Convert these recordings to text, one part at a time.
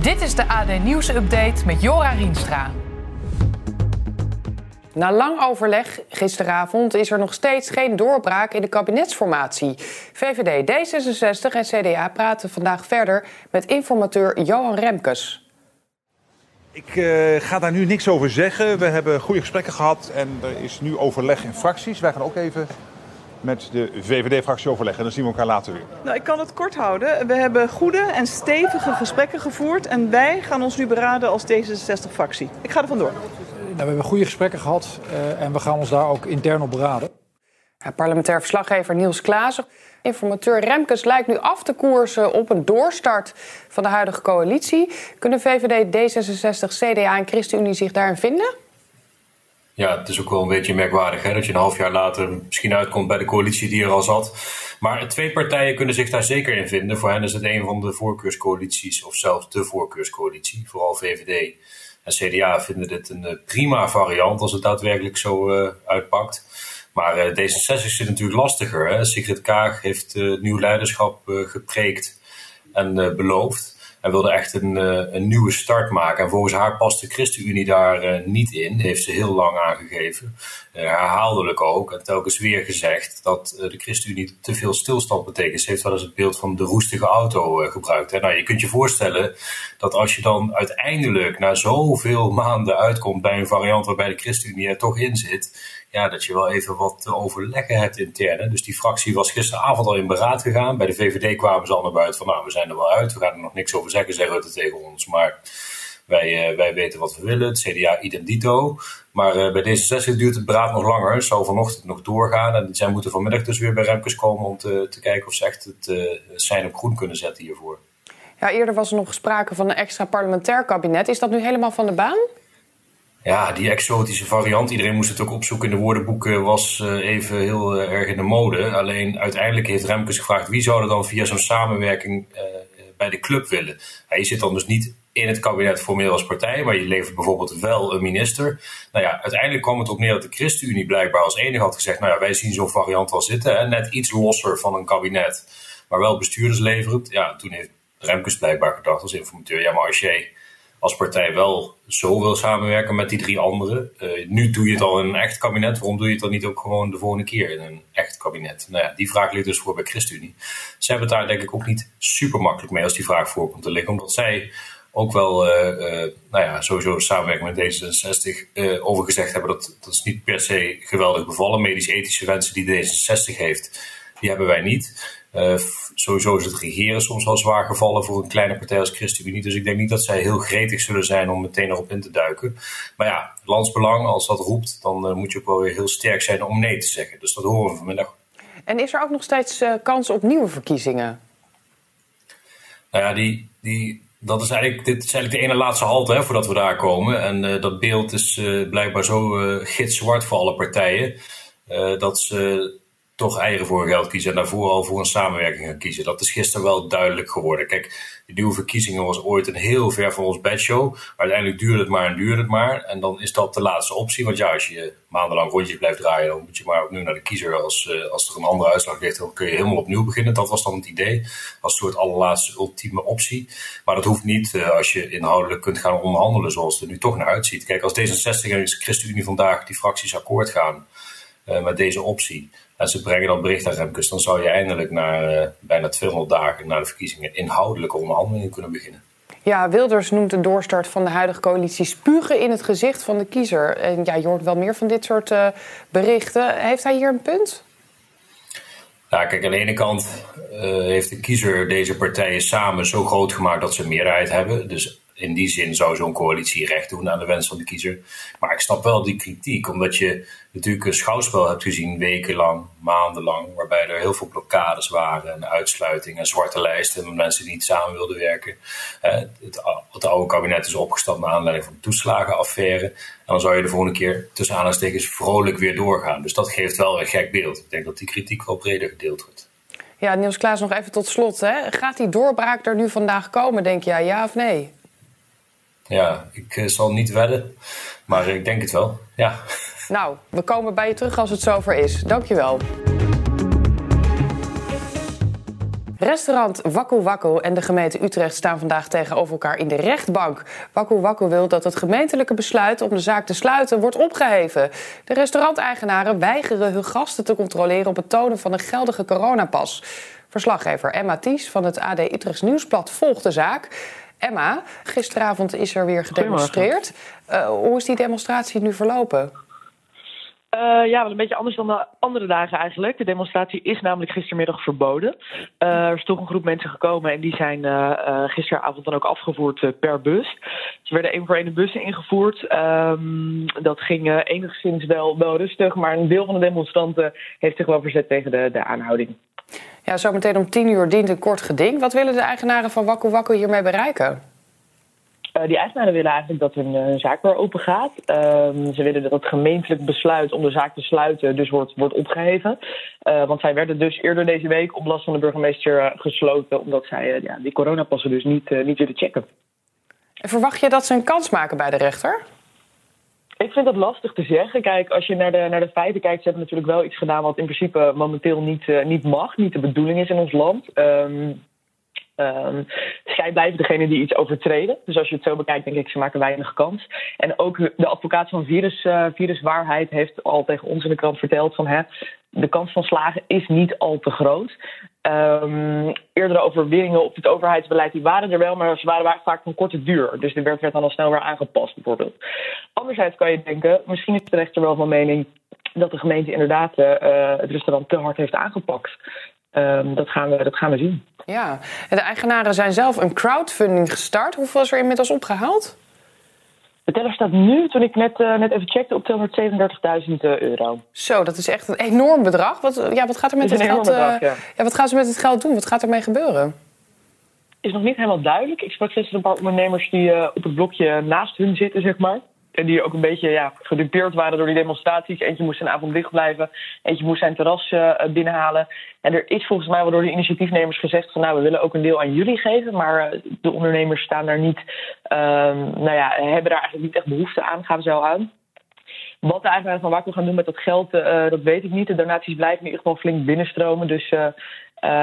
Dit is de AD Nieuws Update met Jora Rienstra. Na lang overleg gisteravond is er nog steeds geen doorbraak in de kabinetsformatie. VVD, D66 en CDA praten vandaag verder met informateur Johan Remkes. Ik uh, ga daar nu niks over zeggen. We hebben goede gesprekken gehad en er is nu overleg in fracties. Wij gaan ook even met de VVD-fractie overleggen. En dan zien we elkaar later weer. Nou, ik kan het kort houden. We hebben goede en stevige gesprekken gevoerd. En wij gaan ons nu beraden als D66-fractie. Ik ga er vandoor. Nou, we hebben goede gesprekken gehad uh, en we gaan ons daar ook intern op beraden. Ja, parlementair verslaggever Niels Klaassen. Informateur Remkes lijkt nu af te koersen op een doorstart van de huidige coalitie. Kunnen VVD, D66, CDA en ChristenUnie zich daarin vinden? Ja, het is ook wel een beetje merkwaardig hè, dat je een half jaar later misschien uitkomt bij de coalitie die er al zat. Maar twee partijen kunnen zich daar zeker in vinden. Voor hen is het een van de voorkeurscoalities, of zelfs de voorkeurscoalitie. Vooral VVD en CDA vinden dit een eh, prima variant als het daadwerkelijk zo uh, uitpakt. Maar uh, D66 zit natuurlijk lastiger. Hè? Sigrid Kaag heeft nieuw leiderschap gepreekt en beloofd. Hij wilde echt een, uh, een nieuwe start maken. En volgens haar past de ChristenUnie daar uh, niet in. Heeft ze heel lang aangegeven. Uh, herhaaldelijk ook. En telkens weer gezegd dat de ChristenUnie te veel stilstand betekent. Ze heeft wel eens het beeld van de roestige auto gebruikt. Hè. Nou, je kunt je voorstellen dat als je dan uiteindelijk na zoveel maanden uitkomt bij een variant waarbij de ChristenUnie er toch in zit ja, dat je wel even wat te overleggen hebt intern. Dus die fractie was gisteravond al in beraad gegaan. Bij de VVD kwamen ze al naar buiten van, nou, we zijn er wel uit. We gaan er nog niks over zeggen, zeggen het tegen ons. Maar wij, uh, wij weten wat we willen. Het CDA idem dito. Maar uh, bij D66 duurt het beraad nog langer. Het zal vanochtend nog doorgaan. En zij moeten vanmiddag dus weer bij Remkes komen om te, te kijken of ze echt het uh, zijn op groen kunnen zetten hiervoor. Ja, eerder was er nog sprake van een extra parlementair kabinet. Is dat nu helemaal van de baan? Ja, die exotische variant, iedereen moest het ook opzoeken in de woordenboeken, was uh, even heel erg in de mode. Alleen uiteindelijk heeft Remkes gevraagd wie zou er dan via zo'n samenwerking bij de club willen. Je zit dan dus niet in het kabinet formeel als partij, maar je levert bijvoorbeeld wel een minister. Nou ja, uiteindelijk kwam het op neer dat de ChristenUnie blijkbaar als enige had gezegd, nou ja, wij zien zo'n variant wel zitten, hè, net iets losser van een kabinet, maar wel bestuurders leverend. Ja, toen heeft Remkes blijkbaar gedacht als informateur, ja, maar als jij als partij wel zo wil samenwerken met die drie anderen. Uh, nu doe je het al in een echt kabinet. Waarom doe je het dan niet ook gewoon de volgende keer in een echt kabinet? Nou ja, die vraag ligt dus voor bij ChristenUnie. Ze hebben het daar denk ik ook niet super makkelijk mee als die vraag voorkomt te liggen. Omdat zij ook wel, uh, uh, nou ja, sowieso samenwerken met D66 over gezegd hebben dat dat is niet per se geweldig bevallen. Medisch-ethische wensen die D66 heeft, die hebben wij niet. Uh, sowieso is het regeren soms wel zwaar gevallen voor een kleine partij als ChristenUnie. Dus ik denk niet dat zij heel gretig zullen zijn om meteen erop in te duiken. Maar ja, landsbelang, als dat roept, dan uh, moet je ook wel weer heel sterk zijn om nee te zeggen. Dus dat horen we vanmiddag. En is er ook nog steeds uh, kans op nieuwe verkiezingen? Nou ja, die, die, dat is eigenlijk, dit is eigenlijk de ene laatste halte hè, voordat we daar komen. En dat beeld is blijkbaar zo gitzwart voor alle partijen. dat ze toch eigen voor geld kiezen en daarvoor al voor een samenwerking gaan kiezen. Dat is gisteren wel duidelijk geworden. Kijk, de nieuwe verkiezingen was ooit een heel ver van ons bedshow. Maar uiteindelijk duurde het maar en duurde het maar. En dan is dat de laatste optie. Want ja, als je maandenlang rondjes blijft draaien, dan moet je maar opnieuw naar de kiezer. Als, uh, als er een andere uitslag ligt, dan kun je helemaal opnieuw beginnen. Dat was dan het idee. Als soort allerlaatste ultieme optie. Maar dat hoeft niet uh, als je inhoudelijk kunt gaan onderhandelen zoals het er nu toch naar uitziet. Kijk, als D66 en ChristenUnie vandaag die fracties akkoord gaan met deze optie en ze brengen dat bericht aan Remkes, dan zou je eindelijk na uh, bijna 200 dagen na de verkiezingen inhoudelijke onderhandelingen kunnen beginnen. Ja, Wilders noemt de doorstart van de huidige coalitie spugen in het gezicht van de kiezer. En ja, je hoort wel meer van dit soort uh, berichten. Heeft hij hier een punt? Ja, kijk, aan de ene kant uh, heeft de kiezer deze partijen samen zo groot gemaakt dat ze een meerderheid hebben. Dus in die zin zou zo'n coalitie recht doen aan de wens van de kiezer. Maar ik snap wel die kritiek, omdat je natuurlijk een schouwspel hebt gezien, wekenlang, maandenlang, waarbij er heel veel blokkades waren en uitsluiting en zwarte lijsten met mensen die niet samen wilden werken. Het, oude kabinet is opgestapt naar aanleiding van toeslagenaffaire. En dan zou je de volgende keer tussen aanhalingstekens vrolijk weer doorgaan. Dus dat geeft wel een gek beeld. Ik denk dat die kritiek wel breder gedeeld wordt. Ja, Niels Klaas, nog even tot slot. Hè. Gaat die doorbraak er nu vandaag komen, denk je, ja of nee? Ja, ik uh, zal niet wedden, maar ik denk het wel. Ja. Nou, we komen bij je terug als het zover is. Dankjewel. Restaurant Wakku Wakku en de gemeente Utrecht staan vandaag tegenover elkaar in de rechtbank. Wakku Wakku wil dat het gemeentelijke besluit om de zaak te sluiten wordt opgeheven. De restauranteigenaren weigeren hun gasten te controleren op het tonen van een geldige coronapas. Verslaggever Emma Ties van het AD Utrechts Nieuwsblad volgt de zaak. Emma, gisteravond is er weer gedemonstreerd. Uh, hoe is die demonstratie nu verlopen? Uh, ja, wel een beetje anders dan de andere dagen eigenlijk. De demonstratie is namelijk gistermiddag verboden. Uh, er is toch een groep mensen gekomen en die zijn uh, gisteravond dan ook afgevoerd per bus. Ze werden één voor één de bussen ingevoerd. Um, dat ging enigszins wel, wel rustig, maar een deel van de demonstranten heeft zich wel verzet tegen de, de aanhouding. Ja, zometeen om tien uur dient een kort geding. Wat willen de eigenaren van Wakku Wakku hiermee bereiken? Uh, die eigenaren willen eigenlijk dat hun, hun zaak weer open gaat. Uh, ze willen dat het gemeentelijk besluit om de zaak te sluiten dus wordt, wordt opgeheven. Uh, want zij werden dus eerder deze week op last van de burgemeester eh, gesloten... omdat zij ja, die coronapassen dus niet, niet willen checken. En verwacht je dat ze een kans maken bij de rechter? Ik vind dat lastig te zeggen. Kijk, als je naar de, naar de feiten kijkt, ze hebben natuurlijk wel iets gedaan wat in principe momenteel niet, niet mag, niet de bedoeling is in ons land. Um, Um, zij blijven degene die iets overtreden. Dus als je het zo bekijkt, denk ik, ze maken weinig kans. En ook de advocaat van virus, uh, viruswaarheid heeft al tegen ons in de krant verteld van hè, de kans van slagen is niet al te groot. Um, eerdere overwinningen op het overheidsbeleid die waren er wel, maar ze waren vaak van korte duur. Dus de wet werd dan al snel weer aangepast, bijvoorbeeld. Anderzijds kan je denken, misschien is de rechter wel van mening dat de gemeente inderdaad uh, het restaurant te hard heeft aangepakt. Um, dat, gaan we, dat gaan we zien. Ja, en de eigenaren zijn zelf een crowdfunding gestart. Hoeveel is er inmiddels opgehaald? De teller staat nu, toen ik net, uh, net even checkte, op 237.000 euro. Zo, dat is echt een enorm bedrag. Wat, ja, wat gaat er met het geld? Bedrag, ja. ja. wat gaan ze met het geld doen? Wat gaat ermee gebeuren? Is nog niet helemaal duidelijk. Ik sprak gisteren een paar ondernemers die uh, op het blokje naast hun zitten, zeg maar. En die ook een beetje ja, gedupeerd waren door die demonstraties. Eentje moest een avond dicht blijven. Eentje moest zijn terras uh, binnenhalen. En er is volgens mij wel door de initiatiefnemers gezegd van nou, we willen ook een deel aan jullie geven. Maar uh, de ondernemers staan daar niet, uh, nou ja, hebben daar eigenlijk niet echt behoefte aan, gaven ze al aan. Wat de eigenaar van Wakko gaan doen met dat geld, uh, dat weet ik niet. De donaties blijven in ieder geval flink binnenstromen. Dus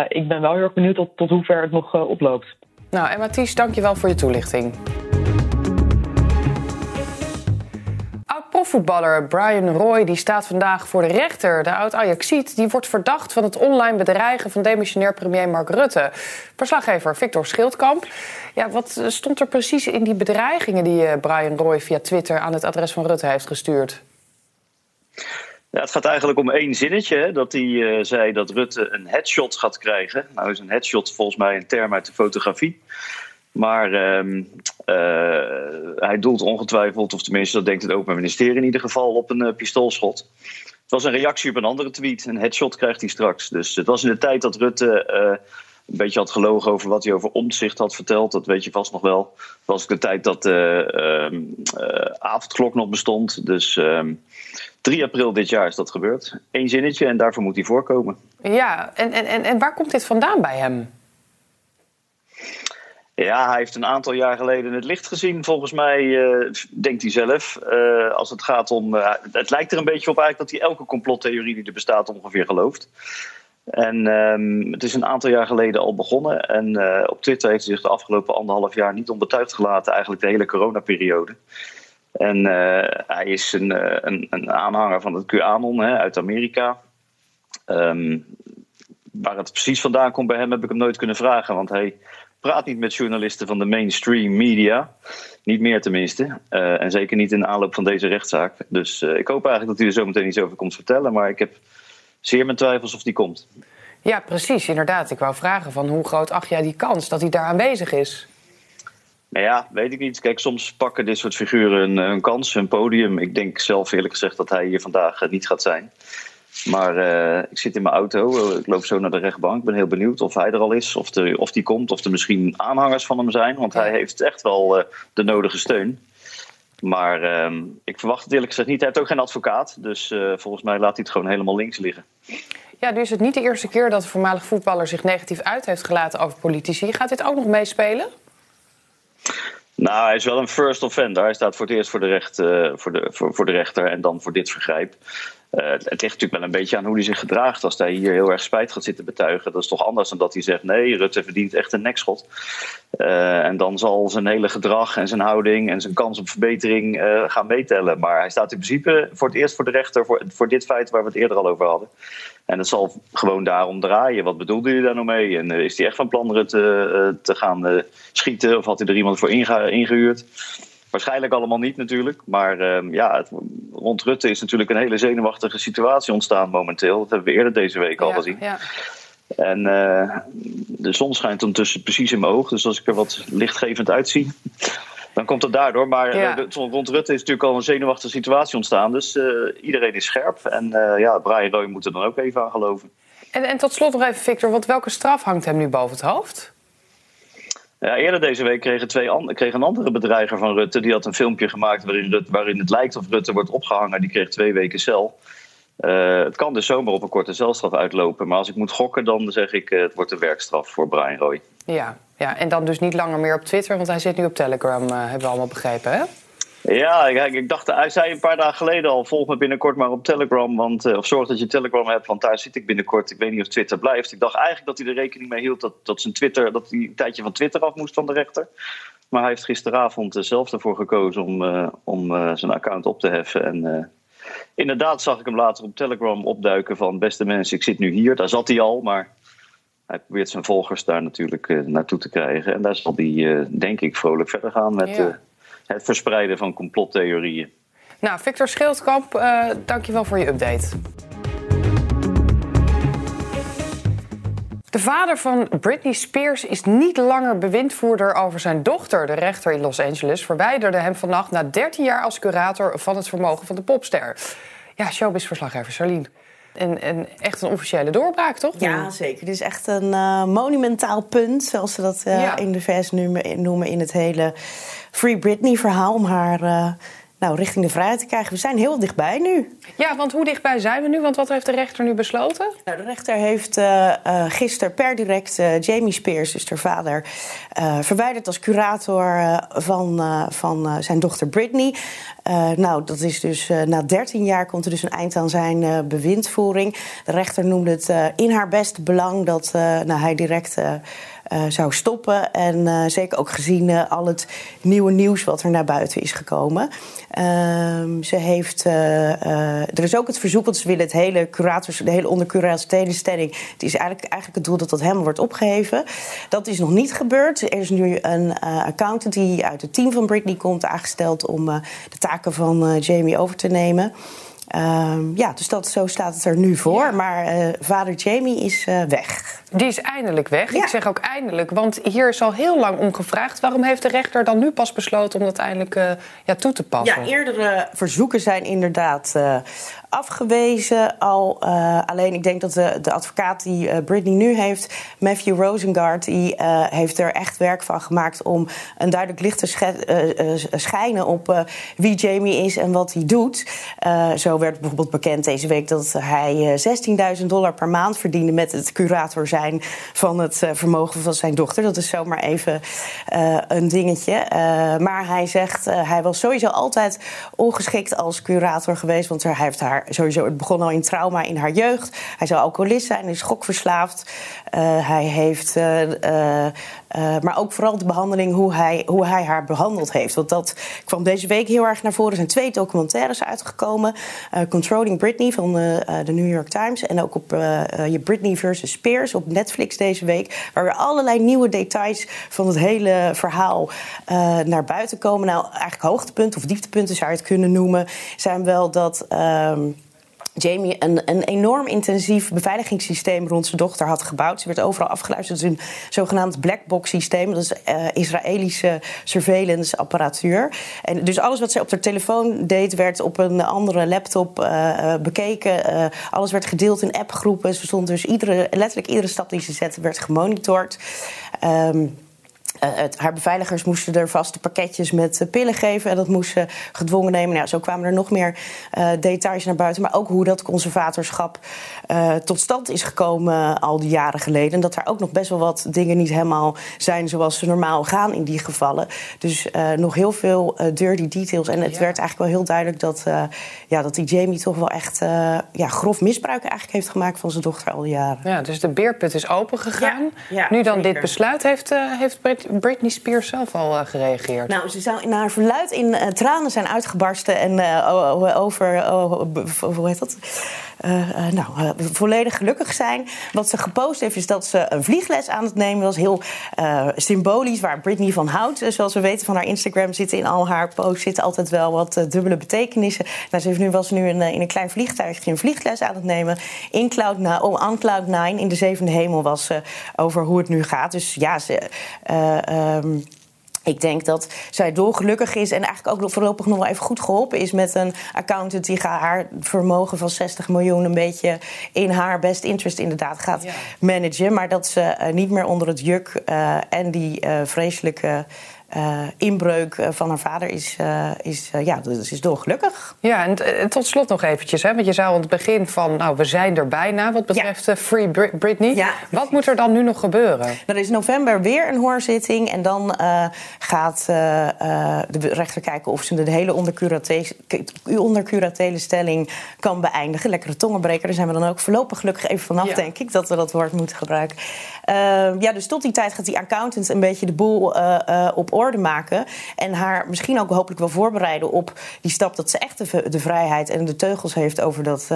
ik ben wel heel erg benieuwd tot, tot hoe ver het nog oploopt. Nou, en Mathies, dankjewel voor je toelichting. Profvoetballer Brian Roy die staat vandaag voor de rechter. De oud-Ajaxiet die wordt verdacht van het online bedreigen van demissionair premier Mark Rutte. Verslaggever Victor Schildkamp. Ja, wat stond er precies in die bedreigingen die eh, Brian Roy via Twitter aan het adres van Rutte heeft gestuurd? Ja, het gaat eigenlijk om één zinnetje. Hè, dat hij uh, zei dat Rutte een headshot gaat krijgen. Nou is een headshot volgens mij een term uit de fotografie. Maar uh, uh, hij doelt ongetwijfeld, of tenminste dat denkt het Openbaar Ministerie in ieder geval, op een uh, pistoolschot. Het was een reactie op een andere tweet. Een headshot krijgt hij straks. Dus het was in de tijd dat Rutte uh, een beetje had gelogen over wat hij over omzicht had verteld. Dat weet je vast nog wel. Het was de tijd dat de ehm, avondklok nog bestond. Dus 3 ehm, april dit jaar is dat gebeurd. Eén zinnetje en daarvoor moet hij voorkomen. Ja, en, en, en waar komt dit vandaan bij hem? Ja, hij heeft een aantal jaar geleden het licht gezien, volgens mij, uh, denkt hij zelf. Uh, als het gaat om. Uh, het lijkt er een beetje op eigenlijk dat hij elke complottheorie die er bestaat ongeveer gelooft. En um, het is een aantal jaar geleden al begonnen. En op Twitter heeft hij zich de afgelopen anderhalf jaar niet onbetuigd gelaten, eigenlijk de hele coronaperiode. En hij is een, een, een, aanhanger van het QAnon hè, uit Amerika. Um, waar het precies vandaan komt bij hem heb ik hem nooit kunnen vragen, want hij praat niet met journalisten van de mainstream media. Niet meer tenminste. Uh, en zeker niet in de aanloop van deze rechtszaak. Dus uh, ik hoop eigenlijk dat hij er zo meteen iets over komt vertellen. Maar ik heb zeer mijn twijfels of die komt. Ja, precies. Inderdaad. Ik wou vragen van hoe groot acht jij die kans dat hij daar aanwezig is? Nou ja, weet ik niet. Kijk, soms pakken dit soort figuren een, een kans, een podium. Ik denk zelf eerlijk gezegd dat hij hier vandaag niet gaat zijn. Maar uh, ik zit in mijn auto, ik loop zo naar de rechtbank. Ik ben heel benieuwd of hij er al is, of, er, of die komt, of er misschien aanhangers van hem zijn. Want hij heeft echt wel uh, de nodige steun. Maar uh, ik verwacht het eerlijk gezegd niet. Hij heeft ook geen advocaat, dus uh, volgens mij laat hij het gewoon helemaal links liggen. Ja, nu is het niet de eerste keer dat de voormalig voetballer zich negatief uit heeft gelaten over politici. Gaat dit ook nog meespelen? Nou, hij is wel een first offender. Hij staat voor het eerst voor de, recht, voor de, voor, voor de rechter en dan voor dit vergrijp. Uh, het ligt natuurlijk wel een beetje aan hoe hij zich gedraagt. Als hij hier heel erg spijt gaat zitten betuigen, dat is toch anders dan dat hij zegt: nee, Rutte verdient echt een nekschot. Uh, en dan zal zijn hele gedrag en zijn houding en zijn kans op verbetering gaan meetellen. Maar hij staat in principe voor het eerst voor de rechter voor, voor dit feit waar we het eerder al over hadden. En het zal gewoon daarom draaien. Wat bedoelde hij daar nou mee? En is hij echt van plan Rutte te gaan schieten? Of had hij er iemand voor ingehuurd? Waarschijnlijk allemaal niet natuurlijk. Maar uh, ja, het, rond Rutte is natuurlijk een hele zenuwachtige situatie ontstaan momenteel. Dat hebben we eerder deze week al ja, gezien. Ja. En uh, de zon schijnt ondertussen precies in mijn oog. Dus als ik er wat lichtgevend uitzie, dan komt het daardoor. Maar ja. rond Rutte is natuurlijk al een zenuwachtige situatie ontstaan. Dus uh, iedereen is scherp. En ja, Brian Roy moet er dan ook even aan geloven. En, en tot slot nog even, Victor. Want welke straf hangt hem nu boven het hoofd? Ja, eerder deze week kregen, twee kreeg een andere bedreiger van Rutte. Die had een filmpje gemaakt waarin, waarin het lijkt of Rutte wordt opgehangen. Die kreeg twee weken cel. Uh, het kan dus zomaar op een korte celstraf uitlopen. Maar als ik moet gokken, dan zeg ik uh, het wordt een werkstraf voor Brian Roy. Ja, ja, en dan dus niet langer meer op Twitter, want hij zit nu op Telegram, uh, hebben we allemaal begrepen, hè? Ja, ik, ik, dacht, hij zei een paar dagen geleden al: volg me binnenkort maar op Telegram. Want, uh, of zorg dat je Telegram hebt, want daar zit ik binnenkort. Ik weet niet of Twitter blijft. Ik dacht eigenlijk dat hij er rekening mee hield dat, dat, zijn Twitter, dat hij een tijdje van Twitter af moest van de rechter. Maar hij heeft gisteravond zelf ervoor gekozen om, om zijn account op te heffen. En inderdaad zag ik hem later op Telegram opduiken van: beste mensen, ik zit nu hier. Daar zat hij al, maar hij probeert zijn volgers daar natuurlijk naartoe te krijgen. En daar zal hij, denk ik, vrolijk verder gaan met. Ja het verspreiden van complottheorieën. Nou, Victor Schildkamp, dankjewel voor je update. De vader van Britney Spears is niet langer bewindvoerder over zijn dochter. De rechter in Los Angeles verwijderde hem vannacht na 13 jaar als curator van het vermogen van de popster. Ja, showbiz-verslaggever Charlene. En, en, echt een officiële doorbraak, toch? Ja, zeker. Dit is echt een uh, monumentaal punt, zoals ze dat uh, ja. in de VS noemen, in het hele Free Britney-verhaal. Om haar uh, nou, richting de vrijheid te krijgen. We zijn heel dichtbij nu. Ja, want hoe dichtbij zijn we nu? Want wat heeft de rechter nu besloten? Nou, de rechter heeft uh, uh, gisteren per direct uh, Jamie Spears, dus haar vader, verwijderd als curator van, van zijn dochter Britney. nou, dat is dus na 13 jaar komt er dus een eind aan zijn bewindvoering. De rechter noemde het in haar beste belang dat nou, hij direct uh, zou stoppen. En uh, zeker ook gezien uh, al het nieuwe nieuws wat er naar buiten is gekomen. Ehm, ze heeft. er is ook het verzoek, want ze willen het hele curators, de hele. Het is eigenlijk, eigenlijk het doel dat dat helemaal wordt opgeheven. Dat is nog niet gebeurd. Er is nu een accountant die uit het team van Britney komt aangesteld om de taken van Jamie over te nemen. Um, ja, dus dat, zo staat het er nu voor. Ja. Maar uh, vader Jamie is uh, weg. Die is eindelijk weg. Ja. Ik zeg ook eindelijk, want hier is al heel lang om gevraagd. Waarom heeft de rechter dan nu pas besloten om dat eindelijk uh, ja, toe te passen? Ja, eerdere verzoeken zijn inderdaad afgewezen al. Alleen ik denk dat de, de advocaat die Britney nu heeft, Matthew Rosengard, die heeft er echt werk van gemaakt om een duidelijk licht te schijnen op wie Jamie is en wat hij doet. zo werd bijvoorbeeld bekend deze week dat hij 16.000 dollar per maand verdiende met het curator zijn van het vermogen van zijn dochter. Dat is zomaar even een dingetje. maar hij zegt, hij was sowieso altijd ongeschikt als curator geweest, want hij heeft haar sowieso, het begon al in trauma in haar jeugd. Hij zou alcoholist zijn, is schokverslaafd. Uh, hij heeft, uh, uh, maar ook vooral de behandeling, hoe hij, hoe hij haar behandeld heeft. Want dat kwam deze week heel erg naar voren. Er zijn twee documentaires uitgekomen: Controlling Britney van de New York Times. En ook op je Britney versus Spears op Netflix deze week. Waar weer allerlei nieuwe details van het hele verhaal naar buiten komen. Nou, eigenlijk hoogtepunten of dieptepunten zou je het kunnen noemen. Zijn wel dat. Ehm, Jamie een, een enorm intensief beveiligingssysteem rond zijn dochter had gebouwd. Ze werd overal afgeluisterd. Het is een zogenaamd blackbox systeem. Dat is uh, Israëlische surveillance apparatuur. En dus alles wat ze op haar telefoon deed, werd op een andere laptop uh, bekeken. Uh, alles werd gedeeld in appgroepen. Ze stond dus iedere, letterlijk iedere stap die ze zette, werd gemonitord. Um, het, haar beveiligers moesten er vaste pakketjes met pillen geven. En dat moesten gedwongen nemen. Nou, zo kwamen er nog meer details naar buiten. Maar ook hoe dat conservatorschap tot stand is gekomen al die jaren geleden. En dat er ook nog best wel wat dingen niet helemaal zijn zoals ze normaal gaan in die gevallen. Dus nog heel veel dirty details. En het werd eigenlijk wel heel duidelijk dat, ja, dat die Jamie toch wel echt ja, grof misbruik eigenlijk heeft gemaakt van zijn dochter al die jaren. Ja, dus de beerput is open gegaan. nu dan dit besluit, heeft, uh, Britney Spears zelf al uh, gereageerd? Nou, ze zou naar haar verluid in uh, tranen zijn uitgebarsten en over, hoe heet dat? nou, volledig gelukkig zijn. Wat ze gepost heeft, is dat ze een vliegles aan het nemen was. Heel symbolisch, waar Britney van houdt. Zoals we weten van haar Instagram zitten in al haar posts zitten altijd wel wat dubbele betekenissen. Nou, ze heeft nu, was nu in, in een klein vliegtuigje een vliegles aan het nemen. In Cloud, oh, on Cloud9 in de zevende hemel was ze over hoe het nu gaat. Dus ja, ze. Um, ik denk dat zij dolgelukkig is en eigenlijk ook voorlopig nog wel even goed geholpen is met een accountant die haar vermogen van 60 miljoen een beetje in haar best interest inderdaad gaat managen. Maar dat ze uh, niet meer onder het juk uh, en die uh, vreselijke uh, inbreuk eh, van haar vader is, uh, is, ja, dus is dolgelukkig. Ja, en tot slot nog eventjes. Hè, want je zou aan het begin van, nou, we zijn er bijna wat betreft ja. Free Britney. Ja. Wat moet er dan nu nog gebeuren? Er is november weer een hoorzitting. En dan gaat de rechter kijken of ze de hele ondercuratele stelling kan beëindigen. Lekkere tongenbreker. Daar zijn we dan ook voorlopig gelukkig even vanaf, ja. denk ik, dat we dat woord moeten gebruiken. Ja, dus tot die tijd gaat die accountant een beetje de boel op orde maken. En haar misschien ook hopelijk wel voorbereiden op die stap dat ze echt de, de vrijheid en de teugels heeft over dat.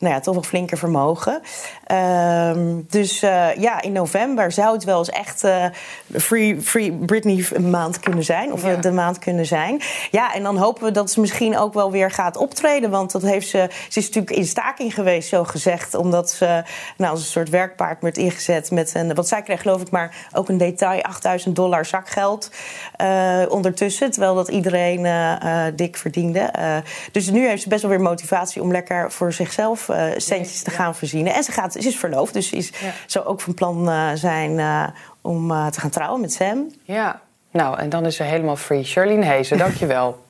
Nou ja, toch wel flinker vermogen. Uh, dus uh, ja, in november zou het wel eens echt uh, Free, free Britney maand kunnen zijn. Of ja. de maand kunnen zijn. Ja, en dan hopen we dat ze misschien ook wel weer gaat optreden. Want dat heeft ze, ze is natuurlijk in staking geweest, zo gezegd. Omdat ze nou, als een soort werkpaard werd ingezet. Met een, want zij kreeg geloof ik maar ook een detail, 8000 dollar zakgeld uh, ondertussen. Terwijl dat iedereen dik verdiende. dus nu heeft ze best wel weer motivatie om lekker voor zichzelf centjes te gaan voorzien. En ze, gaat, ze is verloofd, dus is, ja. zou ook van plan uh, zijn uh, om te gaan trouwen met Sam. Ja, nou, en dan is ze helemaal free. Charlene Hezen, dankjewel.